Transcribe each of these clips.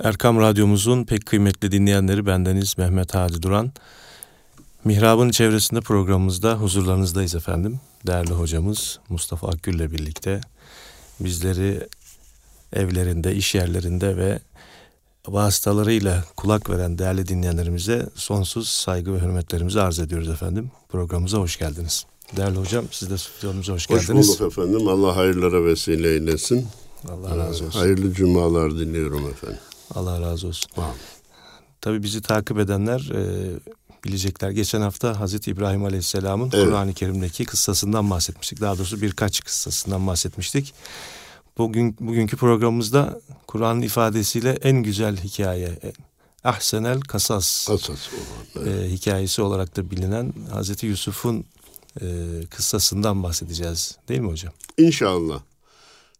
Erkam Radyomuzun pek kıymetli dinleyenleri bendeniz Mehmet Hadi Duran. Mihrab'ın çevresinde programımızda huzurlarınızdayız efendim. Değerli hocamız Mustafa Akgül ile birlikte bizleri evlerinde, iş yerlerinde ve vasıtalarıyla kulak veren değerli dinleyenlerimize sonsuz saygı ve hürmetlerimizi arz ediyoruz efendim. Programımıza hoş geldiniz. Değerli hocam siz de stüdyomuza hoş, geldiniz. Hoş bulduk efendim. Allah hayırlara vesile eylesin. Allah razı olsun. Hayırlı cumalar diliyorum efendim. Allah razı olsun. Amin. Tabii bizi takip edenler e, bilecekler. Geçen hafta Hazreti İbrahim Aleyhisselam'ın evet. Kur'an-ı Kerim'deki kıssasından bahsetmiştik. Daha doğrusu birkaç kıssasından bahsetmiştik. Bugün bugünkü programımızda Kur'an'ın ifadesiyle en güzel hikaye, Ahsenel Kasas, Kasas olan, evet. e, hikayesi olarak da bilinen Hazreti Yusuf'un e, kıssasından bahsedeceğiz. Değil mi hocam? İnşallah.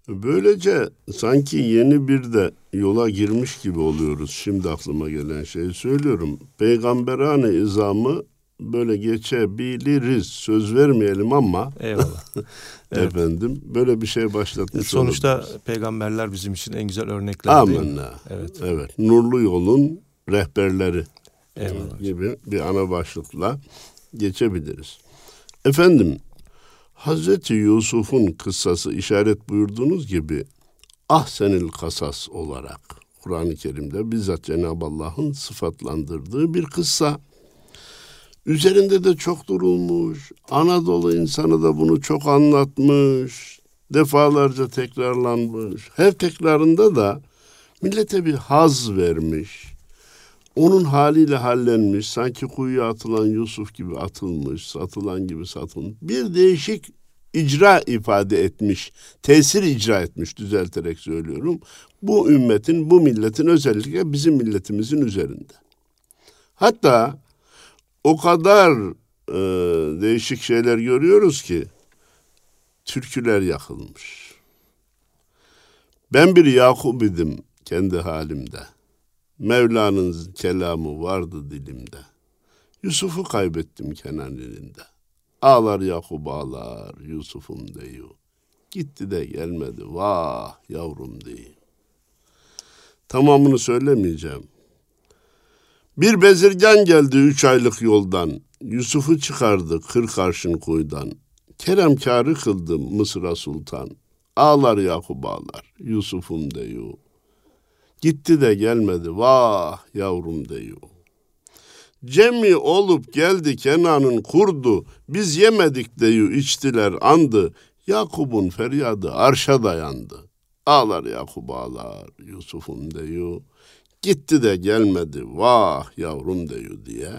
Böylece sanki yeni bir de yola girmiş gibi oluyoruz. Şimdi aklıma gelen şeyi söylüyorum. Peygamberane izamı böyle geçebiliriz. Söz vermeyelim ama. Eyvallah. efendim böyle bir şey başlatmış Sonuçta olabiliriz. peygamberler bizim için en güzel örnekler Amenna. Evet. Evet. Nurlu yolun rehberleri Eyvallah. gibi bir ana başlıkla geçebiliriz. Efendim Hazreti Yusuf'un kıssası işaret buyurduğunuz gibi ahsenil kasas olarak Kur'an-ı Kerim'de bizzat Cenab-ı Allah'ın sıfatlandırdığı bir kıssa. Üzerinde de çok durulmuş. Anadolu insanı da bunu çok anlatmış. Defalarca tekrarlanmış. Her tekrarında da millete bir haz vermiş. Onun haliyle hallenmiş, sanki kuyuya atılan Yusuf gibi atılmış, satılan gibi satılmış. Bir değişik icra ifade etmiş, tesir icra etmiş düzelterek söylüyorum. Bu ümmetin, bu milletin özellikle bizim milletimizin üzerinde. Hatta o kadar e, değişik şeyler görüyoruz ki türküler yakılmış. Ben bir Yakup idim kendi halimde. Mevla'nın kelamı vardı dilimde. Yusuf'u kaybettim Kenan elinde. Ağlar Yakup ağlar Yusuf'um deyu. Gitti de gelmedi vah yavrum deyu. Tamamını söylemeyeceğim. Bir bezirgen geldi üç aylık yoldan. Yusuf'u çıkardı kırk arşın kuyudan. Keremkarı kıldı Mısır'a sultan. Ağlar Yakup ağlar Yusuf'um deyu. Gitti de gelmedi vah yavrum deyu. Cemi olup geldi Kenan'ın kurdu, biz yemedik deyu içtiler andı. Yakup'un feryadı arşa dayandı. Ağlar Yakup ağlar Yusuf'um deyu. Gitti de gelmedi vah yavrum deyu diye.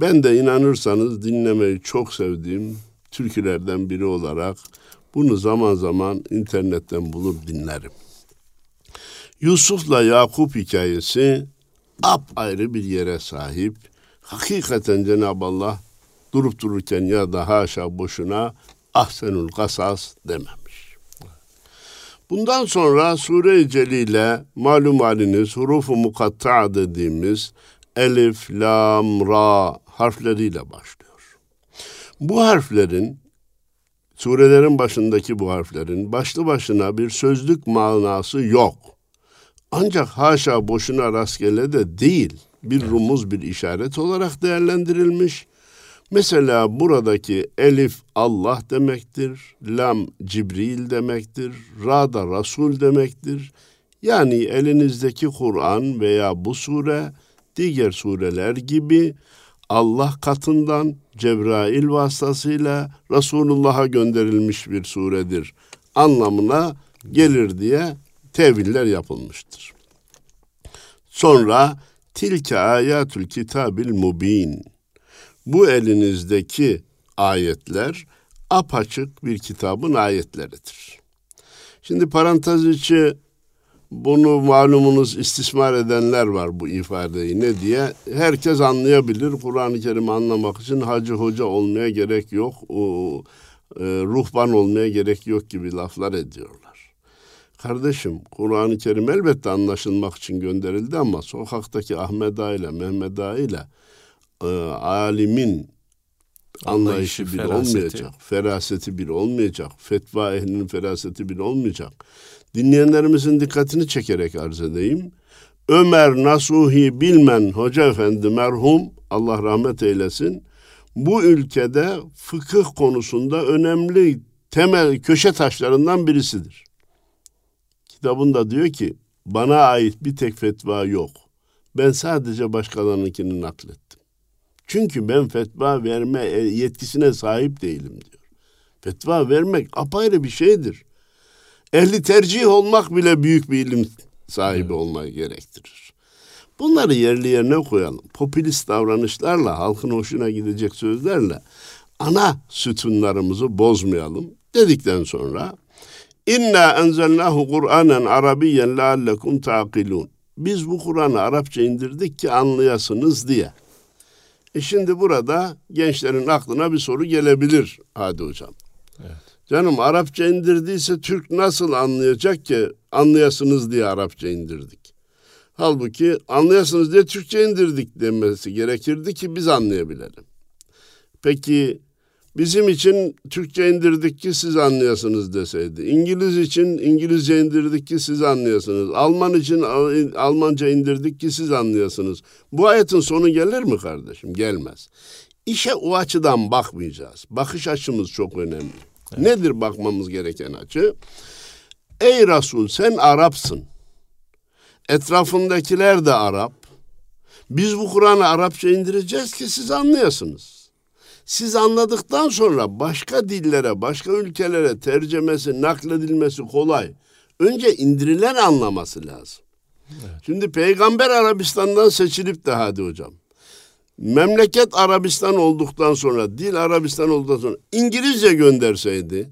Ben de inanırsanız dinlemeyi çok sevdiğim türkülerden biri olarak bunu zaman zaman internetten bulur dinlerim. Yusuf'la Yakup hikayesi apayrı bir yere sahip. Hakikaten Cenab-ı Allah durup dururken ya da haşa boşuna ahsenul kasas dememiş. Bundan sonra Sure-i Celile malum haliniz hurufu mukatta dediğimiz elif, lam, ra harfleriyle başlıyor. Bu harflerin surelerin başındaki bu harflerin başlı başına bir sözlük manası yok. Ancak haşa boşuna rastgele de değil. Bir evet. rumuz bir işaret olarak değerlendirilmiş. Mesela buradaki elif Allah demektir, lam Cibril demektir, ra da Resul demektir. Yani elinizdeki Kur'an veya bu sure diğer sureler gibi Allah katından Cebrail vasıtasıyla Resulullah'a gönderilmiş bir suredir anlamına gelir diye teviller yapılmıştır. Sonra tilke ayatül kitabil mubin. Bu elinizdeki ayetler apaçık bir kitabın ayetleridir. Şimdi parantez içi bunu malumunuz istismar edenler var bu ifadeyi ne diye. Herkes anlayabilir. Kur'an-ı Kerim'i anlamak için hacı hoca olmaya gerek yok. O, e, ruhban olmaya gerek yok gibi laflar ediyorlar. Kardeşim Kur'an-ı Kerim elbette anlaşılmak için gönderildi ama sokaktaki Ahmet Ağa ile Mehmet Ağa ile e, alimin anlayışı bir feraseti. olmayacak. Feraseti bir olmayacak. Fetva ehlinin feraseti bir olmayacak. Dinleyenlerimizin dikkatini çekerek arz edeyim. Ömer Nasuhi Bilmen Hoca Efendi merhum Allah rahmet eylesin. Bu ülkede fıkıh konusunda önemli temel köşe taşlarından birisidir. Kitabında diyor ki bana ait bir tek fetva yok. Ben sadece başkalarınınkini naklettim. Çünkü ben fetva verme yetkisine sahip değilim diyor. Fetva vermek apayrı bir şeydir. Ehli tercih olmak bile büyük bir ilim sahibi evet. olmayı gerektirir. Bunları yerli yerine koyalım. Popülist davranışlarla, halkın hoşuna gidecek sözlerle ana sütunlarımızı bozmayalım dedikten sonra İnna enzelnahu Kur'anen Arabiyyen leallekum taqilun. Biz bu Kur'an'ı Arapça indirdik ki anlayasınız diye. E şimdi burada gençlerin aklına bir soru gelebilir hadi hocam. Evet. Canım Arapça indirdiyse Türk nasıl anlayacak ki anlayasınız diye Arapça indirdik. Halbuki anlayasınız diye Türkçe indirdik demesi gerekirdi ki biz anlayabilelim. Peki bizim için Türkçe indirdik ki siz anlayasınız deseydi. İngiliz için İngilizce indirdik ki siz anlayasınız. Alman için Almanca indirdik ki siz anlayasınız. Bu ayetin sonu gelir mi kardeşim? Gelmez. İşe o açıdan bakmayacağız. Bakış açımız çok önemli. Evet. Nedir bakmamız gereken açı? Ey Resul sen Arapsın. Etrafındakiler de Arap. Biz bu Kur'an'ı Arapça indireceğiz ki siz anlayasınız. Siz anladıktan sonra başka dillere, başka ülkelere tercemesi, nakledilmesi kolay. Önce indirilen anlaması lazım. Evet. Şimdi Peygamber Arabistan'dan seçilip de hadi hocam. Memleket Arabistan olduktan sonra, dil Arabistan olduktan sonra İngilizce gönderseydi,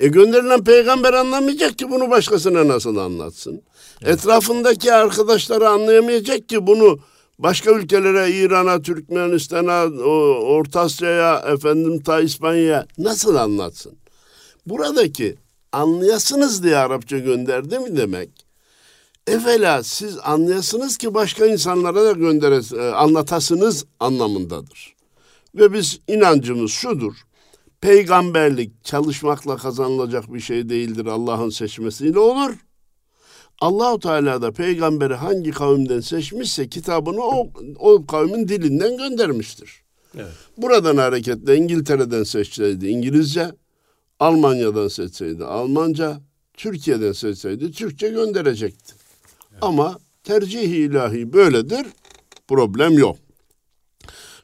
e gönderilen peygamber anlamayacak ki bunu başkasına nasıl anlatsın? Evet. Etrafındaki arkadaşları anlayamayacak ki bunu başka ülkelere, İran'a, Türkmenistan'a, Orta Asya'ya, efendim ta İspanya'ya nasıl anlatsın? Buradaki anlayasınız diye Arapça gönderdi mi demek? Evvela siz anlayasınız ki başka insanlara da gönderes, e, anlatasınız anlamındadır. Ve biz inancımız şudur. Peygamberlik çalışmakla kazanılacak bir şey değildir. Allah'ın seçmesiyle olur. Allahu Teala da peygamberi hangi kavimden seçmişse kitabını o, o kavmin dilinden göndermiştir. Evet. Buradan hareketle İngiltere'den seçseydi İngilizce, Almanya'dan seçseydi Almanca, Türkiye'den seçseydi Türkçe gönderecekti. Evet. Ama tercih ilahi böyledir. Problem yok.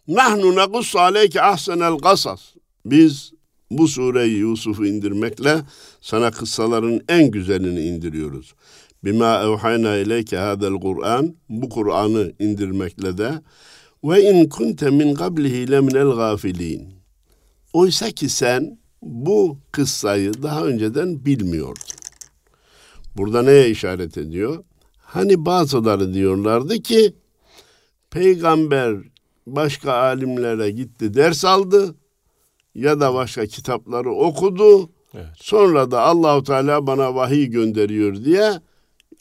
Nahnu nequssu aleyke ahsenel gasas. Biz bu sureyi Yusuf'u indirmekle sana kıssaların en güzelini indiriyoruz. Bima evhayna ileyke hadel Kur'an bu Kur'an'ı indirmekle de ve in kunte min qablihi leminel gafilin. Oysa ki sen bu kıssayı daha önceden bilmiyordun. Burada neye işaret ediyor? Hani bazıları diyorlardı ki peygamber başka alimlere gitti ders aldı ya da başka kitapları okudu. Evet. Sonra da Allahu Teala bana vahiy gönderiyor diye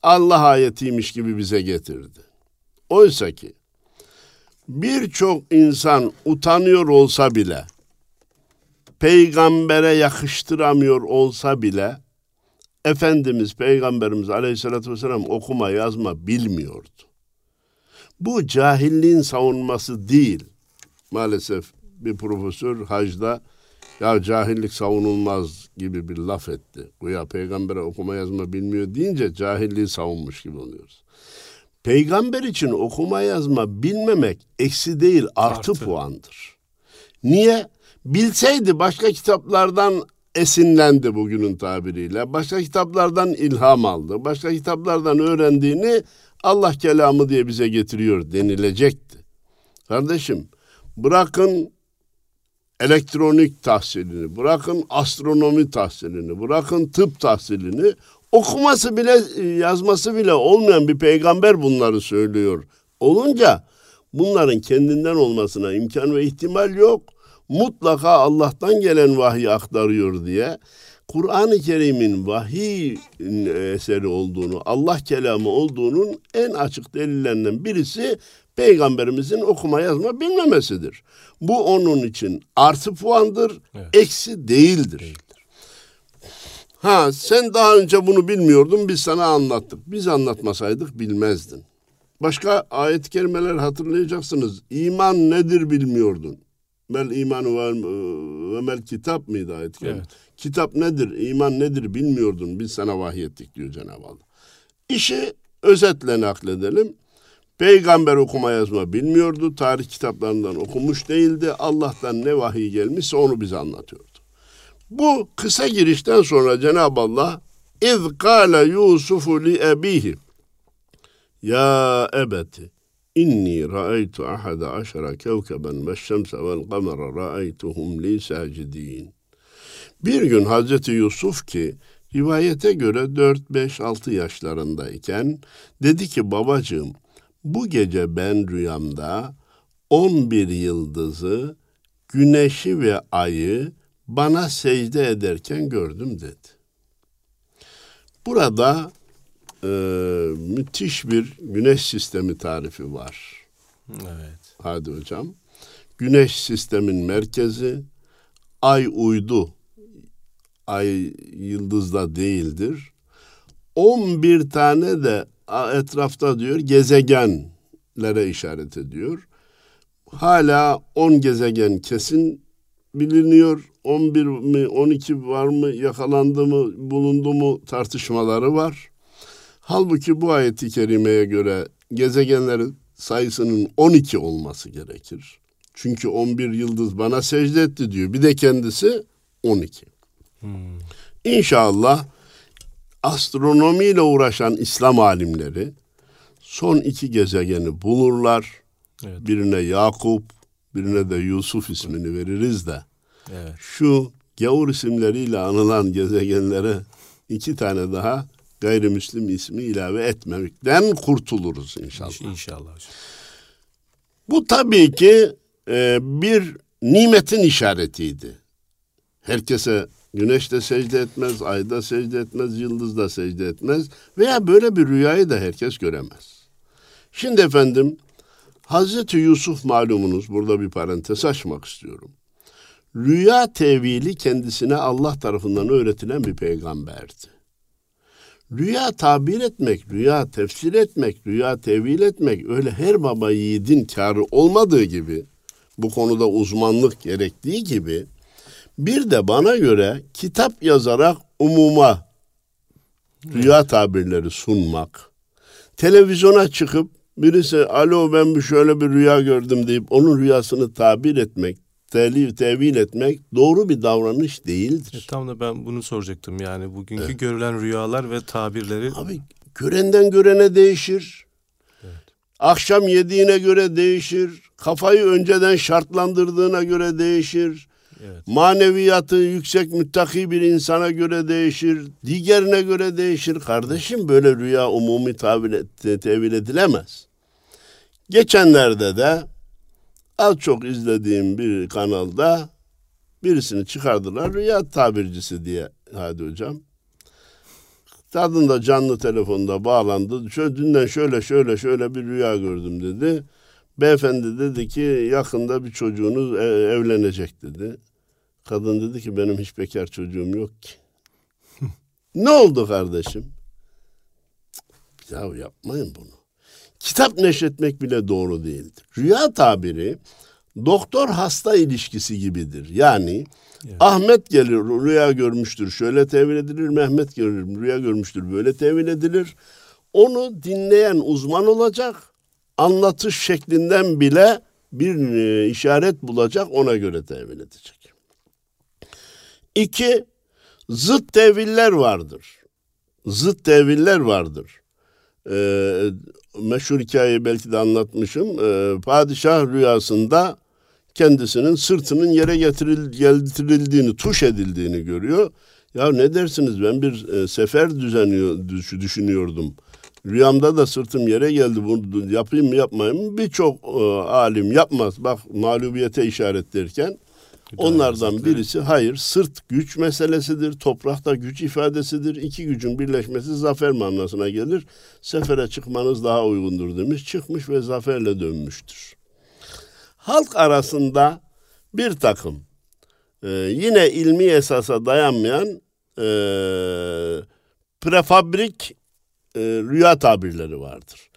Allah ayetiymiş gibi bize getirdi. Oysa ki birçok insan utanıyor olsa bile peygambere yakıştıramıyor olsa bile Efendimiz Peygamberimiz Aleyhisselatü Vesselam okuma yazma bilmiyordu. Bu cahilliğin savunması değil. Maalesef bir profesör hacda ya cahillik savunulmaz gibi bir laf etti. Güya peygambere okuma yazma bilmiyor deyince cahilliği savunmuş gibi oluyoruz. Peygamber için okuma yazma bilmemek eksi değil artı, artı. puandır. Niye? Bilseydi başka kitaplardan esinlendi bugünün tabiriyle. Başka kitaplardan ilham aldı. Başka kitaplardan öğrendiğini Allah kelamı diye bize getiriyor denilecekti. Kardeşim bırakın elektronik tahsilini, bırakın astronomi tahsilini, bırakın tıp tahsilini, okuması bile yazması bile olmayan bir peygamber bunları söylüyor. Olunca bunların kendinden olmasına imkan ve ihtimal yok. Mutlaka Allah'tan gelen vahiy aktarıyor diye Kur'an-ı Kerim'in vahiy eseri olduğunu, Allah kelamı olduğunun en açık delillerinden birisi peygamberimizin okuma yazma bilmemesidir. Bu onun için artı puandır, evet. eksi değildir. değildir. Ha sen daha önce bunu bilmiyordun biz sana anlattık. Biz anlatmasaydık bilmezdin. Başka ayet-i kerimeler hatırlayacaksınız. İman nedir bilmiyordun. Mel imanı ve, mel kitap mıydı ayet kerime? Evet. Kitap nedir, iman nedir bilmiyordun. Biz sana vahyettik diyor Cenab-ı Allah. İşi özetle nakledelim. Peygamber okuma yazma bilmiyordu. Tarih kitaplarından okumuş değildi. Allah'tan ne vahiy gelmişse onu bize anlatıyordu. Bu kısa girişten sonra Cenab-ı Allah İz kâle Yusufu li ebihi Ya ebeti inni ra'aytu ahada aşara kevkeben ve şemse vel kamera ra'aytuhum li sacidin. Bir gün Hazreti Yusuf ki rivayete göre 4, 5, 6 yaşlarındayken dedi ki babacığım bu gece ben rüyamda 11 yıldızı, güneşi ve ayı bana secde ederken gördüm dedi. Burada e, müthiş bir güneş sistemi tarifi var. Evet. Hadi hocam. Güneş sistemin merkezi, ay uydu, ay yıldızda değildir. 11 tane de etrafta diyor gezegenlere işaret ediyor. Hala 10 gezegen kesin biliniyor. 11 mi 12 var mı yakalandı mı bulundu mu tartışmaları var. Halbuki bu ayeti kerimeye göre gezegenlerin sayısının 12 olması gerekir. Çünkü 11 yıldız bana secde etti diyor. Bir de kendisi 12. Hmm. İnşallah astronomiyle uğraşan İslam alimleri son iki gezegeni bulurlar. Evet. Birine Yakup, birine de Yusuf ismini veririz de. Evet. Şu gavur isimleriyle anılan gezegenlere iki tane daha gayrimüslim ismi ilave etmemekten kurtuluruz inşallah. İnşallah Bu tabii ki e, bir nimetin işaretiydi. Herkese güneş de secde etmez, ay da secde etmez, yıldız da secde etmez veya böyle bir rüyayı da herkes göremez. Şimdi efendim Hazreti Yusuf malumunuz burada bir parantez açmak istiyorum. Rüya tevili kendisine Allah tarafından öğretilen bir peygamberdi. Rüya tabir etmek, rüya tefsir etmek, rüya tevil etmek öyle her baba yiğidin karı olmadığı gibi, bu konuda uzmanlık gerektiği gibi, bir de bana göre kitap yazarak umuma rüya tabirleri sunmak, televizyona çıkıp birisi alo ben bir şöyle bir rüya gördüm deyip onun rüyasını tabir etmek, telif, tevil etmek doğru bir davranış değildir. E, tam da ben bunu soracaktım yani bugünkü evet. görülen rüyalar ve tabirleri. Abi görenden görene değişir. Evet. Akşam yediğine göre değişir. Kafayı önceden şartlandırdığına göre değişir. Evet. Maneviyatı yüksek müttaki bir insana göre değişir. Diğerine göre değişir. Kardeşim böyle rüya umumi tevil, edilemez. Geçenlerde de az çok izlediğim bir kanalda birisini çıkardılar rüya tabircisi diye hadi hocam. Kadın da canlı telefonda bağlandı. Şöyle, dünden şöyle şöyle şöyle bir rüya gördüm dedi. Beyefendi dedi ki yakında bir çocuğunuz e, evlenecek dedi. Kadın dedi ki benim hiç bekar çocuğum yok ki. ne oldu kardeşim? Ya yapmayın bunu kitap neşretmek bile doğru değildir. Rüya tabiri doktor hasta ilişkisi gibidir. Yani evet. Ahmet gelir rüya görmüştür şöyle tevil edilir. Mehmet gelir rüya görmüştür böyle tevil edilir. Onu dinleyen uzman olacak. Anlatış şeklinden bile bir e, işaret bulacak ona göre tevil edecek. İki, zıt teviller vardır. Zıt teviller vardır. Ee, meşhur hikayeyi belki de anlatmışım. Ee, padişah rüyasında kendisinin sırtının yere getiril, getirildiğini, tuş edildiğini görüyor. Ya ne dersiniz ben bir e, sefer düzenliyor, düşünüyordum. Rüyamda da sırtım yere geldi. Bunu yapayım mı yapmayayım mı? Birçok e, alim yapmaz. Bak mağlubiyete işaret derken Onlardan birisi hayır sırt güç meselesidir. Toprakta güç ifadesidir. İki gücün birleşmesi zafer manasına gelir. Sefere çıkmanız daha uygundur demiş. Çıkmış ve zaferle dönmüştür. Halk arasında bir takım e, yine ilmi esasa dayanmayan e, prefabrik e, rüya tabirleri vardır.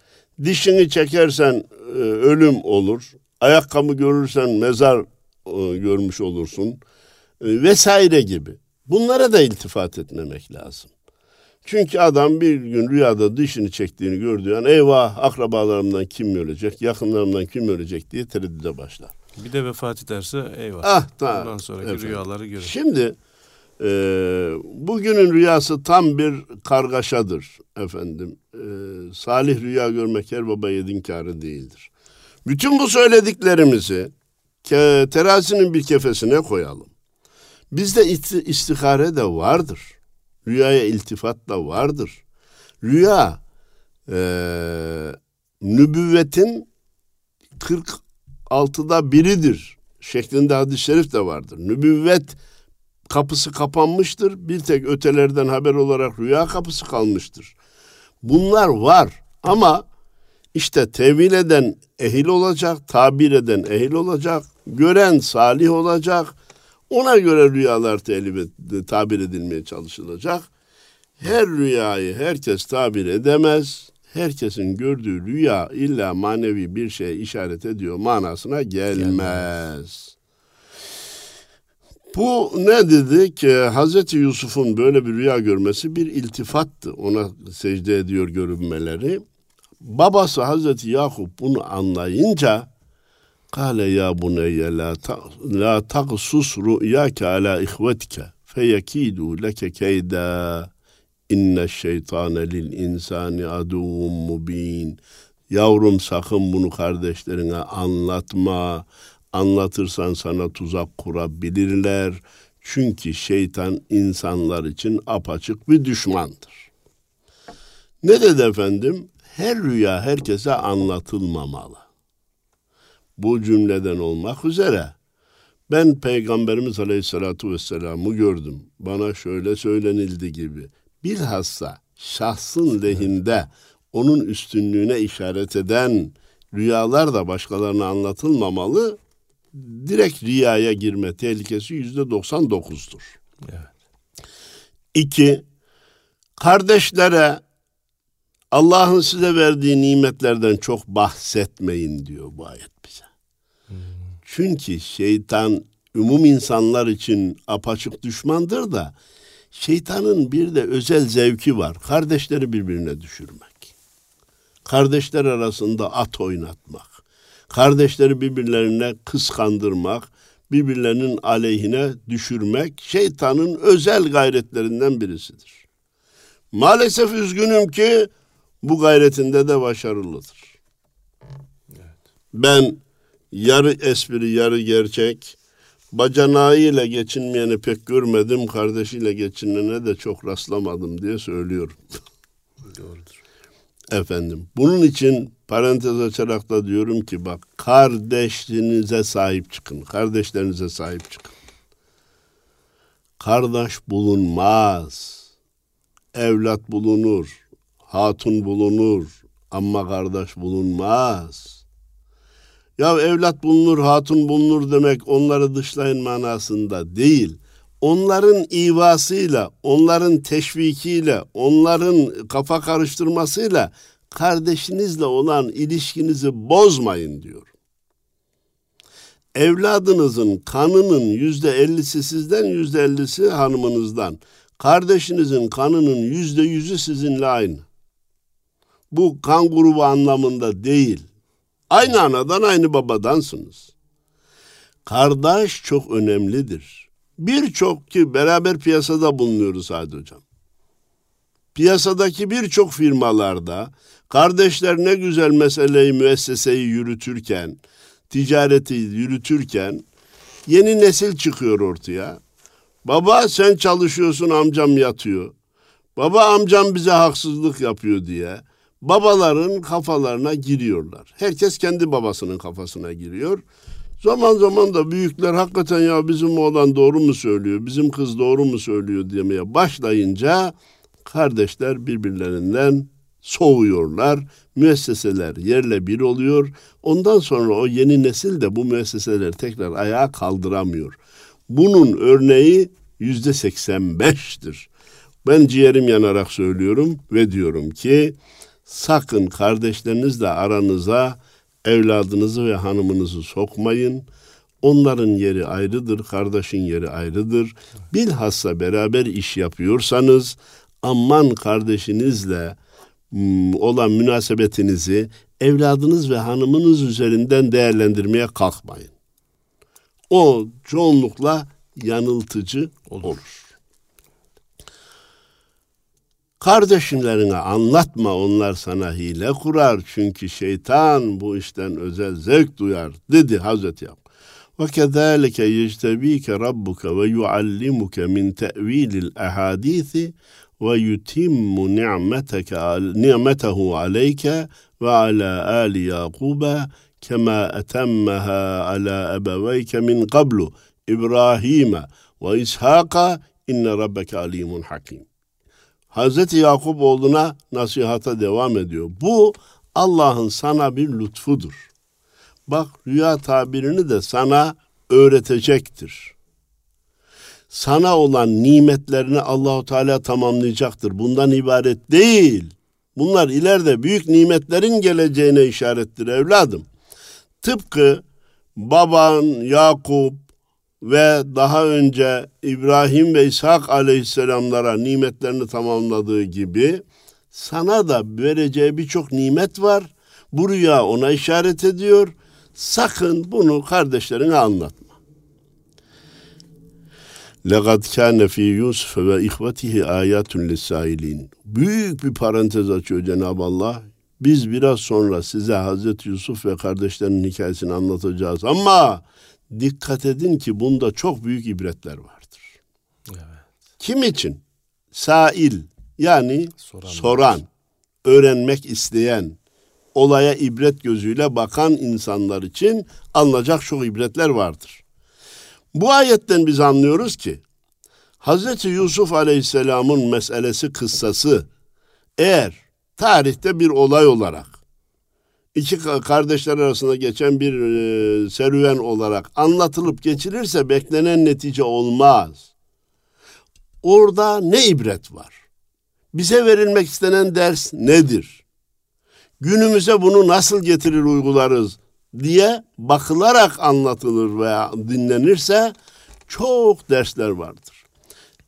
Dişini çekersen e, ölüm olur. Ayakkabı görürsen mezar e, görmüş olursun. E, vesaire gibi. Bunlara da iltifat etmemek lazım. Çünkü adam bir gün rüyada dişini çektiğini gördüğü an eyvah akrabalarımdan kim ölecek, yakınlarımdan kim ölecek diye tereddüde başlar. Bir de vefat ederse eyvah. Ah, tamam. Ondan sonraki Efendim. rüyaları görür. Şimdi e, bugünün rüyası tam bir kargaşadır efendim. E, salih rüya görmek her baba yedin kârı değildir. Bütün bu söylediklerimizi terazinin bir kefesine koyalım. Bizde isti- istihare de vardır. Rüyaya iltifat da vardır. Rüya e, nübüvvetin 46'da biridir şeklinde hadis-i şerif de vardır. Nübüvvet kapısı kapanmıştır. Bir tek ötelerden haber olarak rüya kapısı kalmıştır. Bunlar var ama işte tevil eden ehil olacak, tabir eden ehil olacak, gören salih olacak. Ona göre rüyalar tabir edilmeye çalışılacak. Her rüyayı herkes tabir edemez. Herkesin gördüğü rüya illa manevi bir şeye işaret ediyor manasına gelmez. Bu ne dedik? Hazreti Yusuf'un böyle bir rüya görmesi bir iltifattı. Ona secde ediyor görünmeleri. Babası Hazreti Yakup bunu anlayınca Kale ya buneyye la, ta, la taqsus ru'yake ala ihvetike feyekidu leke keyda inne şeytane lil insani aduvun mubin. Yavrum sakın bunu kardeşlerine anlatma. Anlatırsan sana tuzak kurabilirler. Çünkü şeytan insanlar için apaçık bir düşmandır. Ne dedi efendim? Her rüya herkese anlatılmamalı. Bu cümleden olmak üzere ben Peygamberimiz Aleyhisselatü Vesselam'ı gördüm. Bana şöyle söylenildi gibi. Bilhassa şahsın lehinde onun üstünlüğüne işaret eden rüyalar da başkalarına anlatılmamalı. Direkt riyaya girme tehlikesi yüzde 99'dur. Evet. İki, kardeşlere Allah'ın size verdiği nimetlerden çok bahsetmeyin diyor bu ayet bize. Çünkü şeytan umum insanlar için apaçık düşmandır da şeytanın bir de özel zevki var. Kardeşleri birbirine düşürmek. Kardeşler arasında at oynatmak. Kardeşleri birbirlerine kıskandırmak, birbirlerinin aleyhine düşürmek şeytanın özel gayretlerinden birisidir. Maalesef üzgünüm ki bu gayretinde de başarılıdır. Ben yarı espri yarı gerçek bacanağıyla geçinmeyeni pek görmedim kardeşiyle geçinene de çok rastlamadım diye söylüyorum. Doğrudur. Efendim bunun için parantez açarak da diyorum ki bak kardeşinize sahip çıkın. Kardeşlerinize sahip çıkın. Kardeş bulunmaz. Evlat bulunur. Hatun bulunur. Ama kardeş bulunmaz. Ya evlat bulunur, hatun bulunur demek onları dışlayın manasında değil. Onların ivasıyla, onların teşvikiyle, onların kafa karıştırmasıyla kardeşinizle olan ilişkinizi bozmayın diyor. Evladınızın kanının yüzde ellisi sizden, yüzde ellisi hanımınızdan. Kardeşinizin kanının yüzde yüzü sizinle aynı. Bu kan grubu anlamında değil. Aynı anadan aynı babadansınız. Kardeş çok önemlidir. Birçok ki beraber piyasada bulunuyoruz Hadi Hocam. Piyasadaki birçok firmalarda kardeşler ne güzel meseleyi, müesseseyi yürütürken, ticareti yürütürken yeni nesil çıkıyor ortaya. Baba sen çalışıyorsun amcam yatıyor. Baba amcam bize haksızlık yapıyor diye babaların kafalarına giriyorlar. Herkes kendi babasının kafasına giriyor. Zaman zaman da büyükler hakikaten ya bizim oğlan doğru mu söylüyor, bizim kız doğru mu söylüyor demeye başlayınca kardeşler birbirlerinden soğuyorlar. Müesseseler yerle bir oluyor. Ondan sonra o yeni nesil de bu müesseseleri tekrar ayağa kaldıramıyor. Bunun örneği yüzde seksen beştir. Ben ciğerim yanarak söylüyorum ve diyorum ki sakın kardeşlerinizle aranıza evladınızı ve hanımınızı sokmayın. Onların yeri ayrıdır, kardeşin yeri ayrıdır. Bilhassa beraber iş yapıyorsanız aman kardeşinizle mm, olan münasebetinizi evladınız ve hanımınız üzerinden değerlendirmeye kalkmayın. O çoğunlukla yanıltıcı olur. olur. Kardeşlerine anlatma onlar sana hile kurar. Çünkü şeytan bu işten özel zevk duyar dedi Hazreti Yakup. Ve kezalike yectebike rabbuke ve yuallimuke min te'vilil ehadisi ve yutimmu ni'meteke ni'metehu aleyke ve ala ali Yakuba kema etemmeha ala ebeveyke min qablu İbrahim ve Hazreti Yakup oğluna nasihata devam ediyor. Bu Allah'ın sana bir lütfudur. Bak rüya tabirini de sana öğretecektir. Sana olan nimetlerini Allahu Teala tamamlayacaktır. Bundan ibaret değil. Bunlar ileride büyük nimetlerin geleceğine işarettir evladım. Tıpkı baban Yakup ve daha önce İbrahim ve İshak aleyhisselamlara nimetlerini tamamladığı gibi sana da vereceği birçok nimet var. Bu rüya ona işaret ediyor. Sakın bunu kardeşlerine anlatma. لَقَدْ كَانَ ف۪ي يُوسُفَ وَاِخْوَتِهِ آيَاتٌ لِسَّائِلِينَ Büyük bir parantez açıyor Cenab-ı Allah. Biz biraz sonra size Hazreti Yusuf ve kardeşlerinin hikayesini anlatacağız. Ama dikkat edin ki bunda çok büyük ibretler vardır. Evet. Kim için? Sail yani soran, soran öğrenmek isteyen, olaya ibret gözüyle bakan insanlar için alınacak çok ibretler vardır. Bu ayetten biz anlıyoruz ki Hz. Yusuf Aleyhisselam'ın meselesi kıssası eğer tarihte bir olay olarak iki kardeşler arasında geçen bir e, serüven olarak anlatılıp geçilirse beklenen netice olmaz. Orada ne ibret var? Bize verilmek istenen ders nedir? Günümüze bunu nasıl getirir uygularız diye bakılarak anlatılır veya dinlenirse çok dersler vardır.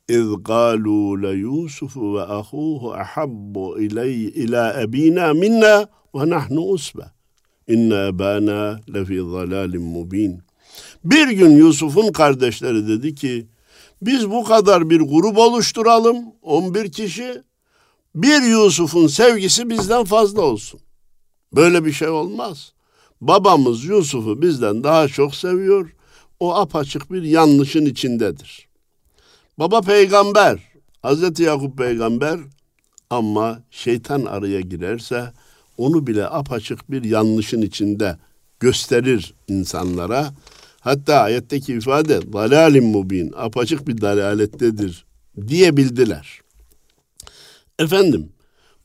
İz قالوا ليوسف وأخوه أحب إلي إلى أبينا ve nahnu usbe. İnne ebâna lefî zalâlim mubin. Bir gün Yusuf'un kardeşleri dedi ki, biz bu kadar bir grup oluşturalım, 11 kişi. Bir Yusuf'un sevgisi bizden fazla olsun. Böyle bir şey olmaz. Babamız Yusuf'u bizden daha çok seviyor. O apaçık bir yanlışın içindedir. Baba peygamber, Hazreti Yakup peygamber ama şeytan araya girerse onu bile apaçık bir yanlışın içinde gösterir insanlara. Hatta ayetteki ifade dalalim mubin, apaçık bir dalalettedir diyebildiler. Efendim,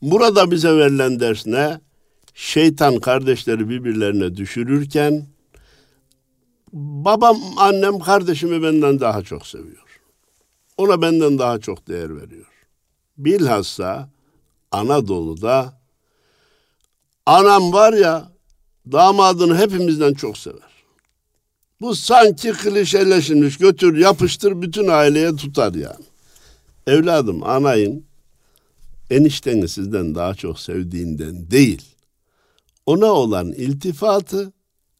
burada bize verilen ders ne? Şeytan kardeşleri birbirlerine düşürürken babam, annem kardeşimi benden daha çok seviyor. Ona benden daha çok değer veriyor. Bilhassa Anadolu'da anam var ya damadını hepimizden çok sever. Bu sanki klişeleşmiş götür yapıştır bütün aileye tutar yani. Evladım anayın enişteni sizden daha çok sevdiğinden değil. Ona olan iltifatı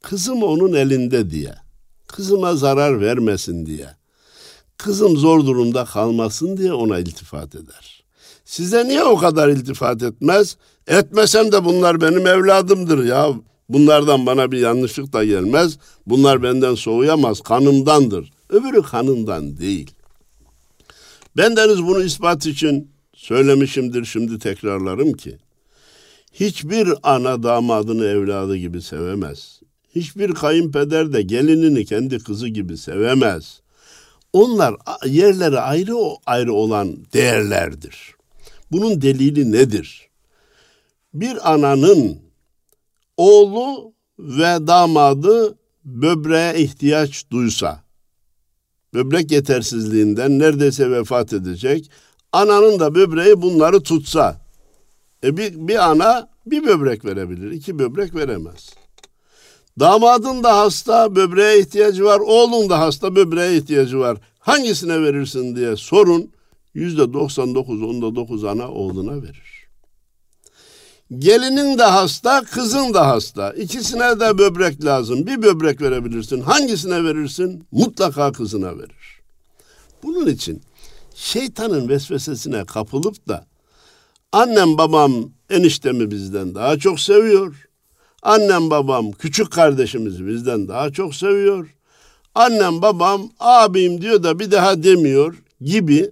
kızım onun elinde diye. Kızıma zarar vermesin diye. Kızım zor durumda kalmasın diye ona iltifat eder. Size niye o kadar iltifat etmez? Etmesem de bunlar benim evladımdır ya. Bunlardan bana bir yanlışlık da gelmez. Bunlar benden soğuyamaz. Kanımdandır. Öbürü kanından değil. Ben deniz bunu ispat için söylemişimdir şimdi tekrarlarım ki hiçbir ana damadını evladı gibi sevemez. Hiçbir kayınpeder de gelinini kendi kızı gibi sevemez. Onlar yerleri ayrı ayrı olan değerlerdir. Bunun delili nedir? Bir ananın oğlu ve damadı böbreğe ihtiyaç duysa, böbrek yetersizliğinden neredeyse vefat edecek, ananın da böbreği bunları tutsa, E bir, bir ana bir böbrek verebilir, iki böbrek veremez. Damadın da hasta, böbreğe ihtiyacı var. Oğlun da hasta, böbreğe ihtiyacı var. Hangisine verirsin diye sorun. Yüzde 99, onda 9 ana oğluna verir. Gelinin de hasta, kızın da hasta. İkisine de böbrek lazım. Bir böbrek verebilirsin. Hangisine verirsin? Mutlaka kızına verir. Bunun için şeytanın vesvesesine kapılıp da annem babam eniştemi bizden daha çok seviyor. Annem babam küçük kardeşimizi bizden daha çok seviyor. Annem babam abim diyor da bir daha demiyor gibi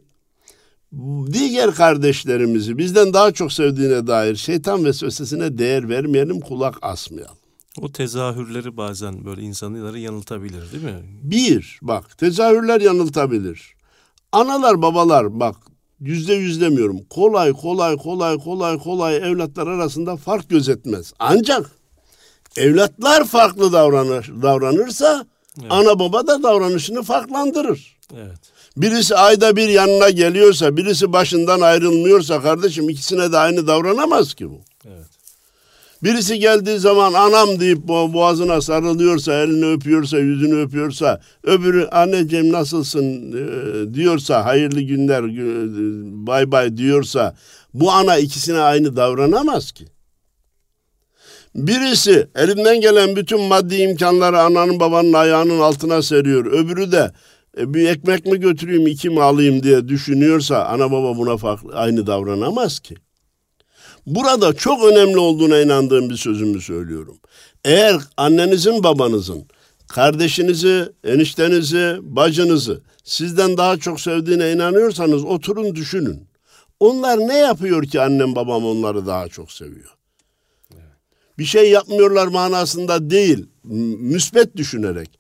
diğer kardeşlerimizi bizden daha çok sevdiğine dair şeytan vesvesesine değer vermeyelim, kulak asmayalım. O tezahürleri bazen böyle insanları yanıltabilir değil mi? Bir, bak tezahürler yanıltabilir. Analar babalar bak yüzde yüz demiyorum. Kolay kolay kolay kolay kolay evlatlar arasında fark gözetmez. Ancak evlatlar farklı davranır, davranırsa evet. ana baba da davranışını farklandırır. Evet. Birisi ayda bir yanına geliyorsa, birisi başından ayrılmıyorsa kardeşim ikisine de aynı davranamaz ki bu. Evet. Birisi geldiği zaman anam deyip boğazına sarılıyorsa, elini öpüyorsa, yüzünü öpüyorsa, öbürü anneciğim nasılsın e, diyorsa, hayırlı günler, bay bay diyorsa, bu ana ikisine aynı davranamaz ki. Birisi elinden gelen bütün maddi imkanları ananın babanın ayağının altına seriyor. Öbürü de bir ekmek mi götüreyim iki mi alayım diye düşünüyorsa ana baba buna farklı aynı davranamaz ki. Burada çok önemli olduğuna inandığım bir sözümü söylüyorum. Eğer annenizin babanızın kardeşinizi, eniştenizi, bacınızı sizden daha çok sevdiğine inanıyorsanız oturun düşünün. Onlar ne yapıyor ki annem babam onları daha çok seviyor? Bir şey yapmıyorlar manasında değil, müsbet düşünerek.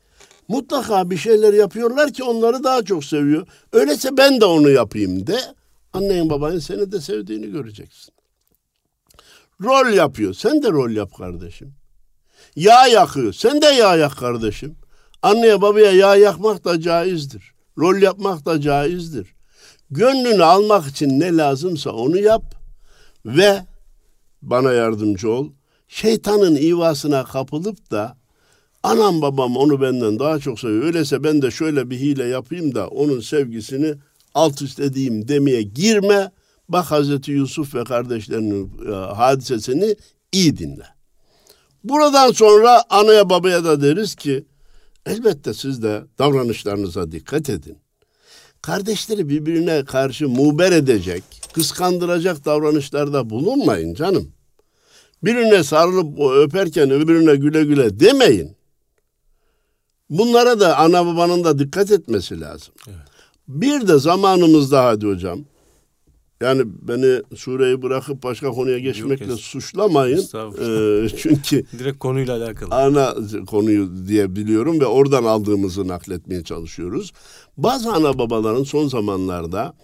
Mutlaka bir şeyler yapıyorlar ki onları daha çok seviyor. Öyleyse ben de onu yapayım de. Annen babanın seni de sevdiğini göreceksin. Rol yapıyor. Sen de rol yap kardeşim. Yağ yakıyor. Sen de yağ yak kardeşim. Anneye babaya yağ yakmak da caizdir. Rol yapmak da caizdir. Gönlünü almak için ne lazımsa onu yap ve bana yardımcı ol. Şeytanın ivasına kapılıp da Anam babam onu benden daha çok seviyor. Öyleyse ben de şöyle bir hile yapayım da onun sevgisini alt üst edeyim demeye girme. Bak Hazreti Yusuf ve kardeşlerinin e, hadisesini iyi dinle. Buradan sonra anaya babaya da deriz ki elbette siz de davranışlarınıza dikkat edin. Kardeşleri birbirine karşı muber edecek, kıskandıracak davranışlarda bulunmayın canım. Birine sarılıp öperken öbürüne güle güle demeyin. Bunlara da ana babanın da dikkat etmesi lazım. Evet. Bir de zamanımızda hadi hocam. Yani beni sureyi bırakıp başka konuya geçmekle Yok, suçlamayın. Ee, çünkü direkt konuyla alakalı. Ana konuyu diye biliyorum ve oradan aldığımızı nakletmeye çalışıyoruz. Bazı ana babaların son zamanlarda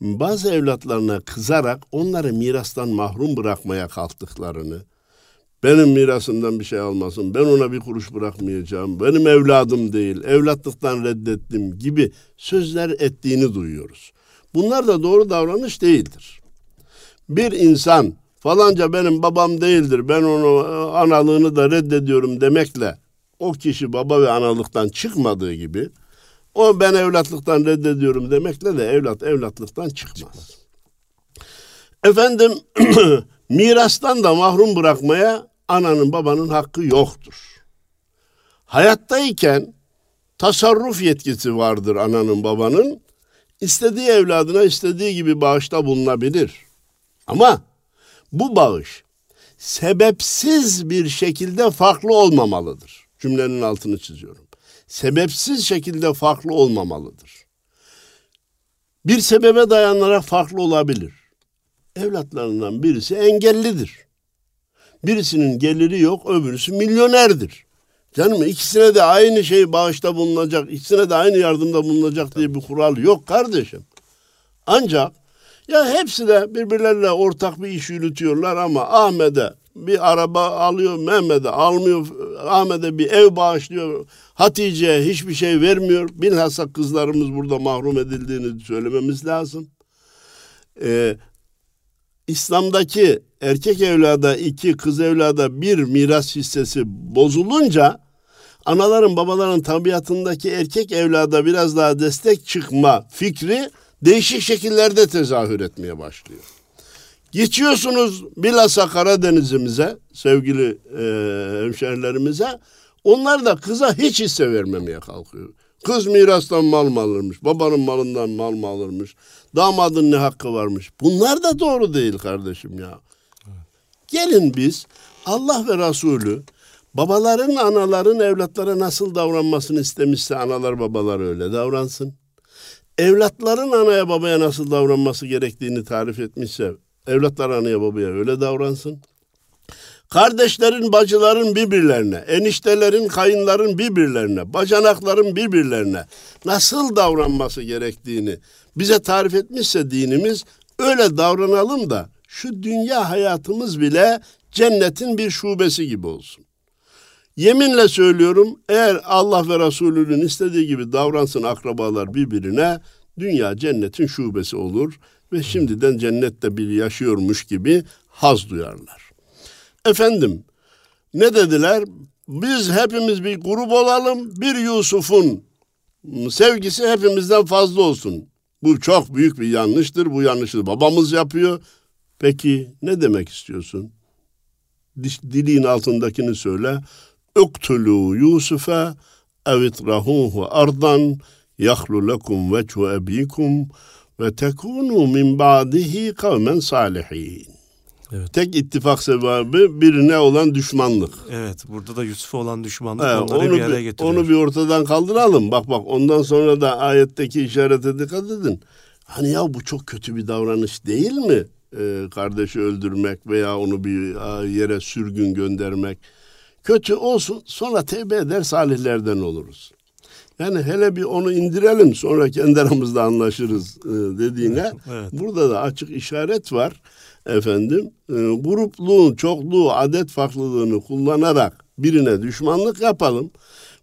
bazı evlatlarına kızarak onları mirastan mahrum bırakmaya kalktıklarını, benim mirasımdan bir şey almasın. Ben ona bir kuruş bırakmayacağım. Benim evladım değil. Evlatlıktan reddettim gibi sözler ettiğini duyuyoruz. Bunlar da doğru davranış değildir. Bir insan falanca benim babam değildir. Ben onu analığını da reddediyorum demekle o kişi baba ve analıktan çıkmadığı gibi o ben evlatlıktan reddediyorum demekle de evlat evlatlıktan çıkmaz. çıkmaz. Efendim mirastan da mahrum bırakmaya ananın babanın hakkı yoktur. Hayattayken tasarruf yetkisi vardır ananın babanın. İstediği evladına istediği gibi bağışta bulunabilir. Ama bu bağış sebepsiz bir şekilde farklı olmamalıdır. Cümlenin altını çiziyorum. Sebepsiz şekilde farklı olmamalıdır. Bir sebebe dayanarak farklı olabilir. Evlatlarından birisi engellidir. Birisinin geliri yok, öbürüsü milyonerdir. Canım ikisine de aynı şey bağışta bulunacak, ikisine de aynı yardımda bulunacak diye bir kural yok kardeşim. Ancak ya hepsi de birbirlerine ortak bir iş yürütüyorlar ama Ahmet'e bir araba alıyor, Mehmet'e almıyor, Ahmet'e bir ev bağışlıyor, Hatice'ye hiçbir şey vermiyor. Bilhassa kızlarımız burada mahrum edildiğini söylememiz lazım. Ee, İslam'daki erkek evlada iki, kız evlada bir miras hissesi bozulunca anaların babaların tabiatındaki erkek evlada biraz daha destek çıkma fikri değişik şekillerde tezahür etmeye başlıyor. Geçiyorsunuz bilhassa Karadeniz'imize, sevgili e, hemşehrilerimize. Onlar da kıza hiç hisse vermemeye kalkıyor. Kız mirastan mal mı alırmış, babanın malından mal mı alırmış, damadın ne hakkı varmış. Bunlar da doğru değil kardeşim ya. Gelin biz Allah ve Resulü babaların, anaların evlatlara nasıl davranmasını istemişse analar babalar öyle davransın. Evlatların anaya babaya nasıl davranması gerektiğini tarif etmişse evlatlar anaya babaya öyle davransın. Kardeşlerin, bacıların birbirlerine, eniştelerin, kayınların birbirlerine, bacanakların birbirlerine nasıl davranması gerektiğini bize tarif etmişse dinimiz öyle davranalım da şu dünya hayatımız bile cennetin bir şubesi gibi olsun. Yeminle söylüyorum eğer Allah ve Resulü'nün istediği gibi davransın akrabalar birbirine dünya cennetin şubesi olur ve şimdiden cennette bir yaşıyormuş gibi haz duyarlar. Efendim ne dediler? Biz hepimiz bir grup olalım, bir Yusuf'un sevgisi hepimizden fazla olsun. Bu çok büyük bir yanlıştır, bu yanlışı babamız yapıyor. Peki ne demek istiyorsun? Dilin altındakini söyle. Uktulu Yusuf'a evitrahuhu ardan yahlu lekum vechu ebikum ve tekunu min ba'dihi kavmen salihin. Evet. Tek ittifak sebebi birine olan düşmanlık. Evet, burada da Yusuf'a olan düşmanlık evet, onları onu bir araya getiriyor. Onu bir ortadan kaldıralım. Bak bak ondan sonra da ayetteki işarete dikkat edin. Hani ya bu çok kötü bir davranış değil mi? Ee, kardeşi öldürmek veya onu bir yere sürgün göndermek. Kötü olsun sonra tevbe eder salihlerden oluruz. Yani hele bir onu indirelim sonra kendi aramızda anlaşırız e, dediğine evet. burada da açık işaret var efendim e, grupluğun çokluğu adet farklılığını kullanarak birine düşmanlık yapalım.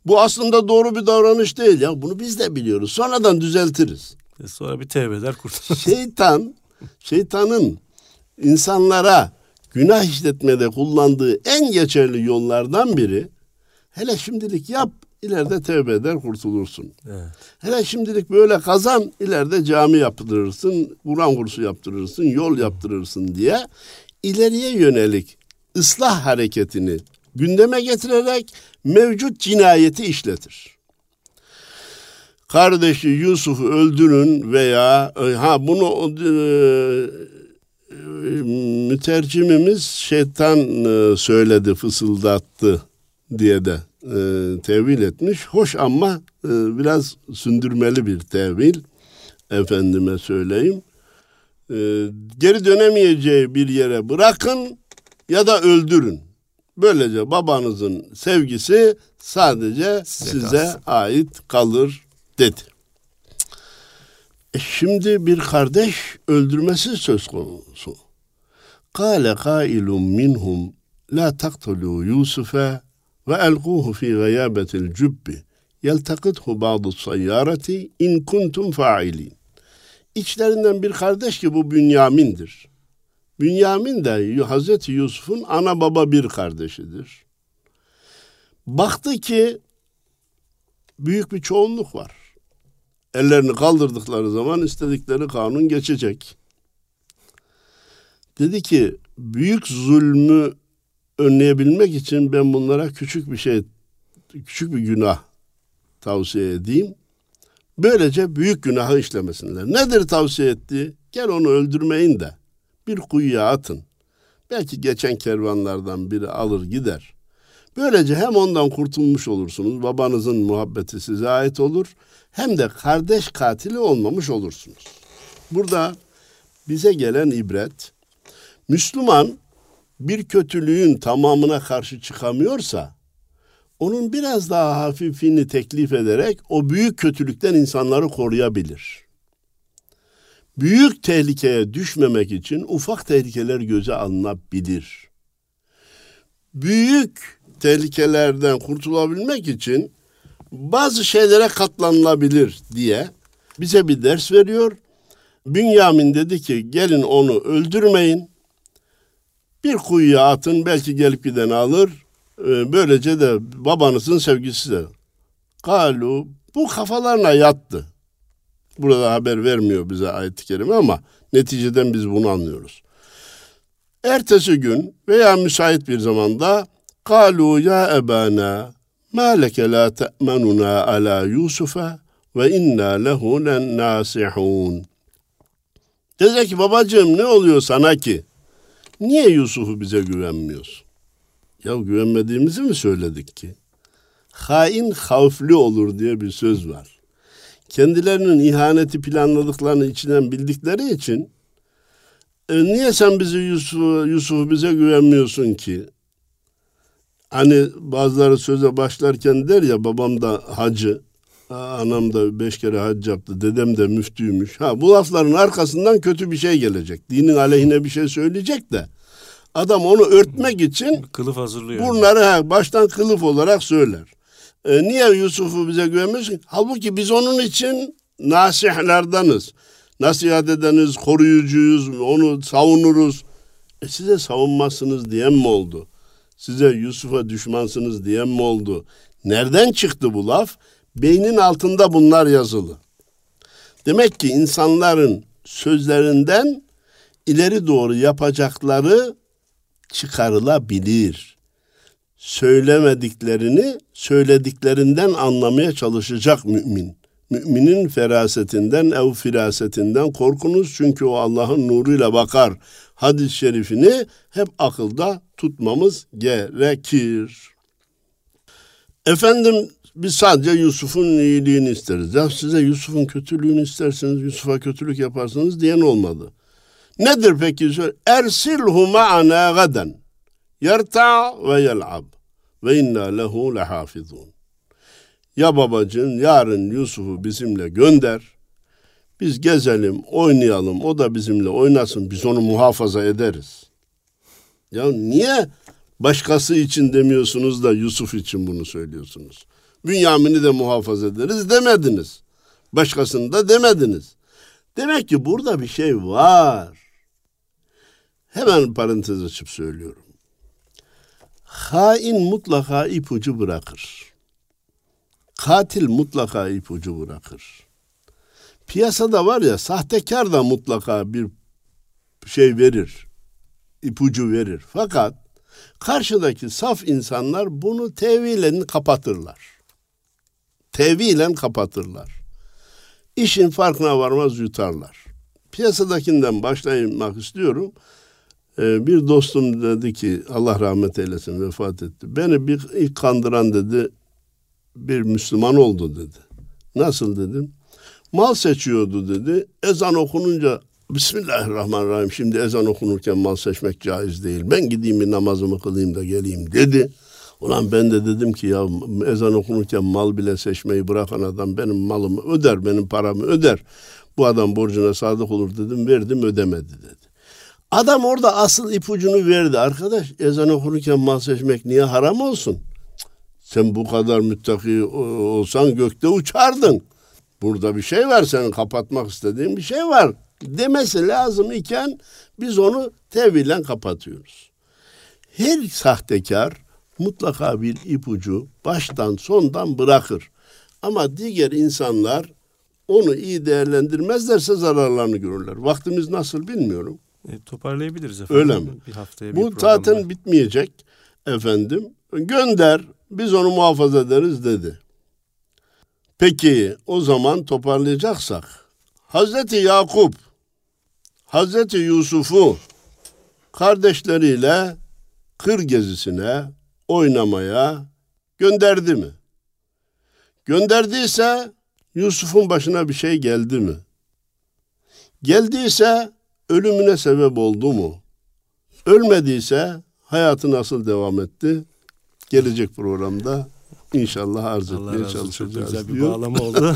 Bu aslında doğru bir davranış değil ya bunu biz de biliyoruz sonradan düzeltiriz. E sonra bir tevbe eder kurtuluruz. Şeytan şeytanın insanlara günah işletmede kullandığı en geçerli yollardan biri hele şimdilik yap ileride tevbe eder kurtulursun. Evet. Hele şimdilik böyle kazan ileride cami yaptırırsın, Kur'an kursu yaptırırsın, yol yaptırırsın diye ileriye yönelik ıslah hareketini gündeme getirerek mevcut cinayeti işletir. Kardeşi Yusuf'u öldürün veya ha bunu e, mütercimimiz şeytan e, söyledi, fısıldattı diye de e, tevil etmiş. Hoş ama e, biraz sündürmeli bir tevil. Efendime söyleyeyim. E, geri dönemeyeceği bir yere bırakın ya da öldürün. Böylece babanızın sevgisi sadece size, size ait kalır dedi. E şimdi bir kardeş öldürmesi söz konusu. Kale kailun minhum la taktulu Yusuf'a ve elquhu fi gayabetil cübbi yeltakithu ba'du sayyareti in kuntum fa'ilin. İçlerinden bir kardeş ki bu Bünyamin'dir. Bünyamin de Hazreti Yusuf'un ana baba bir kardeşidir. Baktı ki büyük bir çoğunluk var. Ellerini kaldırdıkları zaman istedikleri kanun geçecek. Dedi ki büyük zulmü önleyebilmek için ben bunlara küçük bir şey, küçük bir günah tavsiye edeyim. Böylece büyük günahı işlemesinler. Nedir tavsiye ettiği? Gel onu öldürmeyin de bir kuyuya atın. Belki geçen kervanlardan biri alır gider. Böylece hem ondan kurtulmuş olursunuz, babanızın muhabbeti size ait olur, hem de kardeş katili olmamış olursunuz. Burada bize gelen ibret, Müslüman bir kötülüğün tamamına karşı çıkamıyorsa onun biraz daha hafifini teklif ederek o büyük kötülükten insanları koruyabilir. Büyük tehlikeye düşmemek için ufak tehlikeler göze alınabilir. Büyük tehlikelerden kurtulabilmek için bazı şeylere katlanılabilir diye bize bir ders veriyor. Bünyamin dedi ki gelin onu öldürmeyin Bir kuyuya atın belki gelip gideni alır. Ee, böylece de babanızın sevgisi de. Kalu bu kafalarına yattı. Burada haber vermiyor bize ayet-i kerime ama neticeden biz bunu anlıyoruz. Ertesi gün veya müsait bir zamanda kalu ya ebana ma leke la te'menuna ala Yusuf'a ve inna lehu nasihun. Dedi ki babacığım ne oluyor sana ki? Niye Yusuf'u bize güvenmiyorsun? Ya güvenmediğimizi mi söyledik ki? Hain havfli olur diye bir söz var. Kendilerinin ihaneti planladıklarını içinden bildikleri için e, niye sen bizi Yusuf, Yusuf'u bize güvenmiyorsun ki? Hani bazıları söze başlarken der ya babam da hacı, anam da beş kere hac yaptı, dedem de müftüymüş. Ha bu lafların arkasından kötü bir şey gelecek. Dinin aleyhine bir şey söyleyecek de. Adam onu örtmek için kılıf hazırlıyor. Bunları ha, baştan kılıf olarak söyler. E, niye Yusuf'u bize güvenmiyorsun? Halbuki biz onun için nasihlerdanız. Nasihat edeniz, koruyucuyuz, onu savunuruz. E size savunmazsınız diyen mi oldu? Size Yusuf'a düşmansınız diyen mi oldu? Nereden çıktı bu laf? Beynin altında bunlar yazılı. Demek ki insanların sözlerinden ileri doğru yapacakları çıkarılabilir. Söylemediklerini söylediklerinden anlamaya çalışacak mümin. Müminin ferasetinden ev firasetinden korkunuz çünkü o Allah'ın nuruyla bakar. Hadis-i şerifini hep akılda tutmamız gerekir. Efendim biz sadece Yusuf'un iyiliğini isteriz. Ya size Yusuf'un kötülüğünü isterseniz Yusuf'a kötülük yaparsınız diyen olmadı. Nedir peki? Ersilhu ma'ana gaden. Yerta ve yel'ab. Ve inna lehu lehafizun. Ya babacığın yarın Yusuf'u bizimle gönder. Biz gezelim, oynayalım. O da bizimle oynasın. Biz onu muhafaza ederiz. Ya niye başkası için demiyorsunuz da Yusuf için bunu söylüyorsunuz? Bünyamin'i de muhafaza ederiz demediniz. Başkasını da demediniz. Demek ki burada bir şey var. Hemen parantez açıp söylüyorum. Hain mutlaka ipucu bırakır. Katil mutlaka ipucu bırakır. Piyasada var ya sahtekar da mutlaka bir şey verir. ipucu verir. Fakat karşıdaki saf insanlar bunu tevilen kapatırlar. Tevilen kapatırlar. İşin farkına varmaz yutarlar. Piyasadakinden başlamak istiyorum. Ee, bir dostum dedi ki Allah rahmet eylesin vefat etti. Beni bir ilk kandıran dedi bir Müslüman oldu dedi. Nasıl dedim? Mal seçiyordu dedi. Ezan okununca Bismillahirrahmanirrahim şimdi ezan okunurken mal seçmek caiz değil. Ben gideyim bir namazımı kılayım da geleyim dedi. Ulan ben de dedim ki ya ezan okunurken mal bile seçmeyi bırakan adam benim malımı öder, benim paramı öder. Bu adam borcuna sadık olur dedim, verdim ödemedi dedi. Adam orada asıl ipucunu verdi. Arkadaş ezan okurken mal seçmek niye haram olsun? Sen bu kadar müttaki olsan gökte uçardın. Burada bir şey var senin kapatmak istediğin bir şey var demesi lazım iken biz onu tevilen kapatıyoruz. Her sahtekar mutlaka bir ipucu baştan sondan bırakır. Ama diğer insanlar onu iyi değerlendirmezlerse zararlarını görürler. Vaktimiz nasıl bilmiyorum. E, toparlayabiliriz efendim. Öyle mi? Bir haftaya Bu programda. zaten bitmeyecek efendim. Gönder biz onu muhafaza ederiz dedi. Peki o zaman toparlayacaksak Hazreti Yakup Hazreti Yusuf'u kardeşleriyle kır gezisine oynamaya gönderdi mi? Gönderdiyse Yusuf'un başına bir şey geldi mi? Geldiyse ölümüne sebep oldu mu? Ölmediyse hayatı nasıl devam etti? Gelecek programda inşallah arz Allah etmeye olsun. Çok çalışacağız güzel bir diyor. bağlama oldu.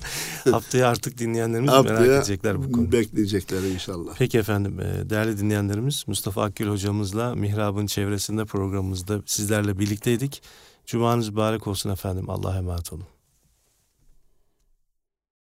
Haftaya artık dinleyenlerimiz merak Haftaya edecekler bu konuyu. bekleyecekler inşallah. Peki efendim e, değerli dinleyenlerimiz Mustafa Akgül hocamızla Mihrab'ın çevresinde programımızda sizlerle birlikteydik. Cumanız mübarek olsun efendim. Allah'a emanet olun.